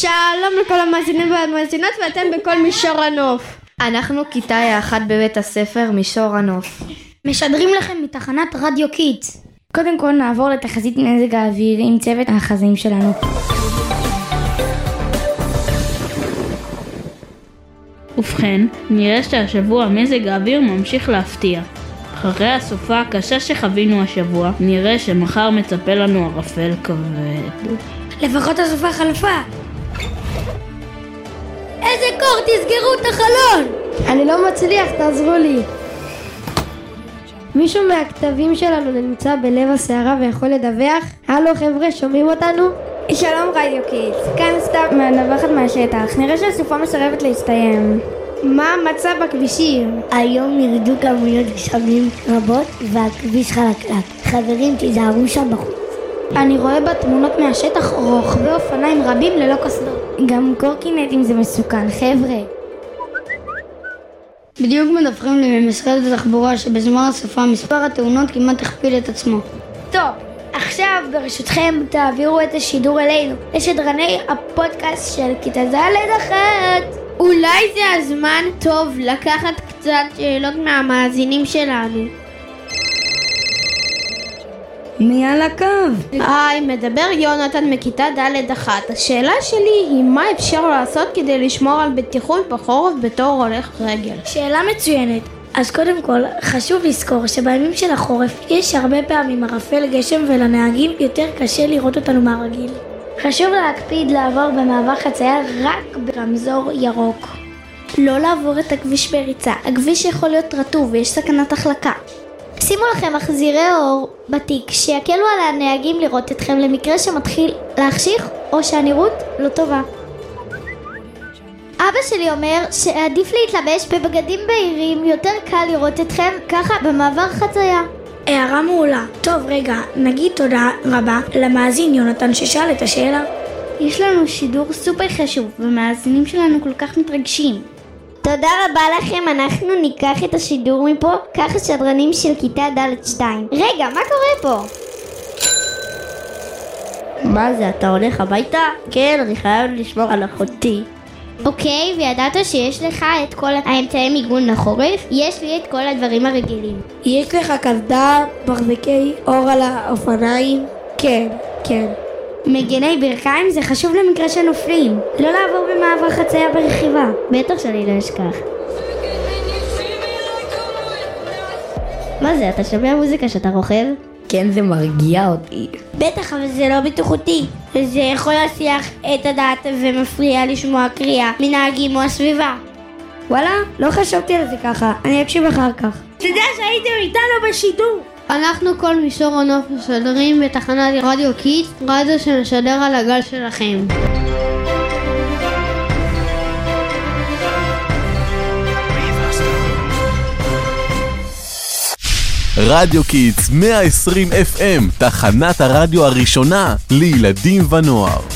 שלום לכל המאזינים והמאזינות ואתם בכל מישור הנוף. אנחנו כיתה אחת בבית הספר מישור הנוף. משדרים לכם מתחנת רדיו קיטס. קודם כל נעבור לתחזית מזג האוויר עם צוות החזאים שלנו. ובכן, נראה שהשבוע מזג האוויר ממשיך להפתיע. אחרי הסופה הקשה שחווינו השבוע, נראה שמחר מצפה לנו ערפל כבד. לפחות הסופה חלפה. איזה קור, תסגרו את החלון! אני לא מצליח, תעזרו לי. מישהו מהכתבים שלנו נמצא בלב הסערה ויכול לדווח? הלו חבר'ה, שומעים אותנו? שלום רדיו קידס, כאן סתיו מהנבחת מהשטח, נראה שהסופה מסרבת להסתיים. מה המצב בכבישים? היום ירדו כמויות גשמים רבות והכביש חלקלק. חברים, תיזהרו שם בחוץ. אני רואה בתמונות מהשטח רוכבי אופניים רבים ללא קסדות. גם קורקינטים זה מסוכן, חבר'ה. בדיוק מדווחים לי ממשרד התחבורה שבזמן הסופה מספר התאונות כמעט הכפיל את עצמו. טוב, עכשיו ברשותכם תעבירו את השידור אלינו, לשדרני הפודקאסט של כיתה ז' אחת. אולי זה הזמן טוב לקחת קצת שאלות מהמאזינים שלנו. מי על הקו? היי, מדבר יונתן מכיתה ד' אחת. השאלה שלי היא מה אפשר לעשות כדי לשמור על בטיחות בחורף בתור הולך רגל? שאלה מצוינת. אז קודם כל, חשוב לזכור שבימים של החורף יש הרבה פעמים ערפל גשם ולנהגים יותר קשה לראות אותנו מהרגיל. חשוב להקפיד לעבור במעבר חצייה רק ברמזור ירוק. לא לעבור את הכביש בריצה, הכביש יכול להיות רטוב ויש סכנת החלקה. שימו לכם מחזירי אור בתיק שיקלו על הנהגים לראות אתכם למקרה שמתחיל להחשיך או שהנראות לא טובה. אבא שלי אומר שעדיף להתלבש בבגדים בהירים, יותר קל לראות אתכם ככה במעבר חצייה. הערה מעולה. טוב, רגע, נגיד תודה רבה למאזין יונתן ששאל את השאלה. יש לנו שידור סופר חשוב, והמאזינים שלנו כל כך מתרגשים. תודה רבה לכם, אנחנו ניקח את השידור מפה, ככה שדרנים של כיתה ד' 2. רגע, מה קורה פה? מה זה, אתה הולך הביתה? כן, אני חייב לשמור על אחותי. אוקיי, וידעת שיש לך את כל האמצעי מיגון לחורף? יש לי את כל הדברים הרגילים. יש לך קסדה, מחזיקי אור על האופניים? כן, כן. מגני ברכיים זה חשוב למקרה שנופלים. לא לעבור במעבר חצייה ברכיבה. בטח שאני לא אשכח. מה זה, אתה שומע מוזיקה שאתה רוכב? כן, זה מרגיע אותי. בטח, אבל זה לא בטיחותי. זה יכול להסיח את הדעת ומפריע לשמוע קריאה מנהגים או הסביבה. וואלה, לא חשבתי על זה ככה, אני אקשיב אחר כך. תדע שהייתם איתנו בשידור! אנחנו כל מישור הנוף משדרים בתחנת רדיו קיט, רדיו שמשדר על הגל שלכם. רדיו קיטס 120 FM, תחנת הרדיו הראשונה לילדים ונוער.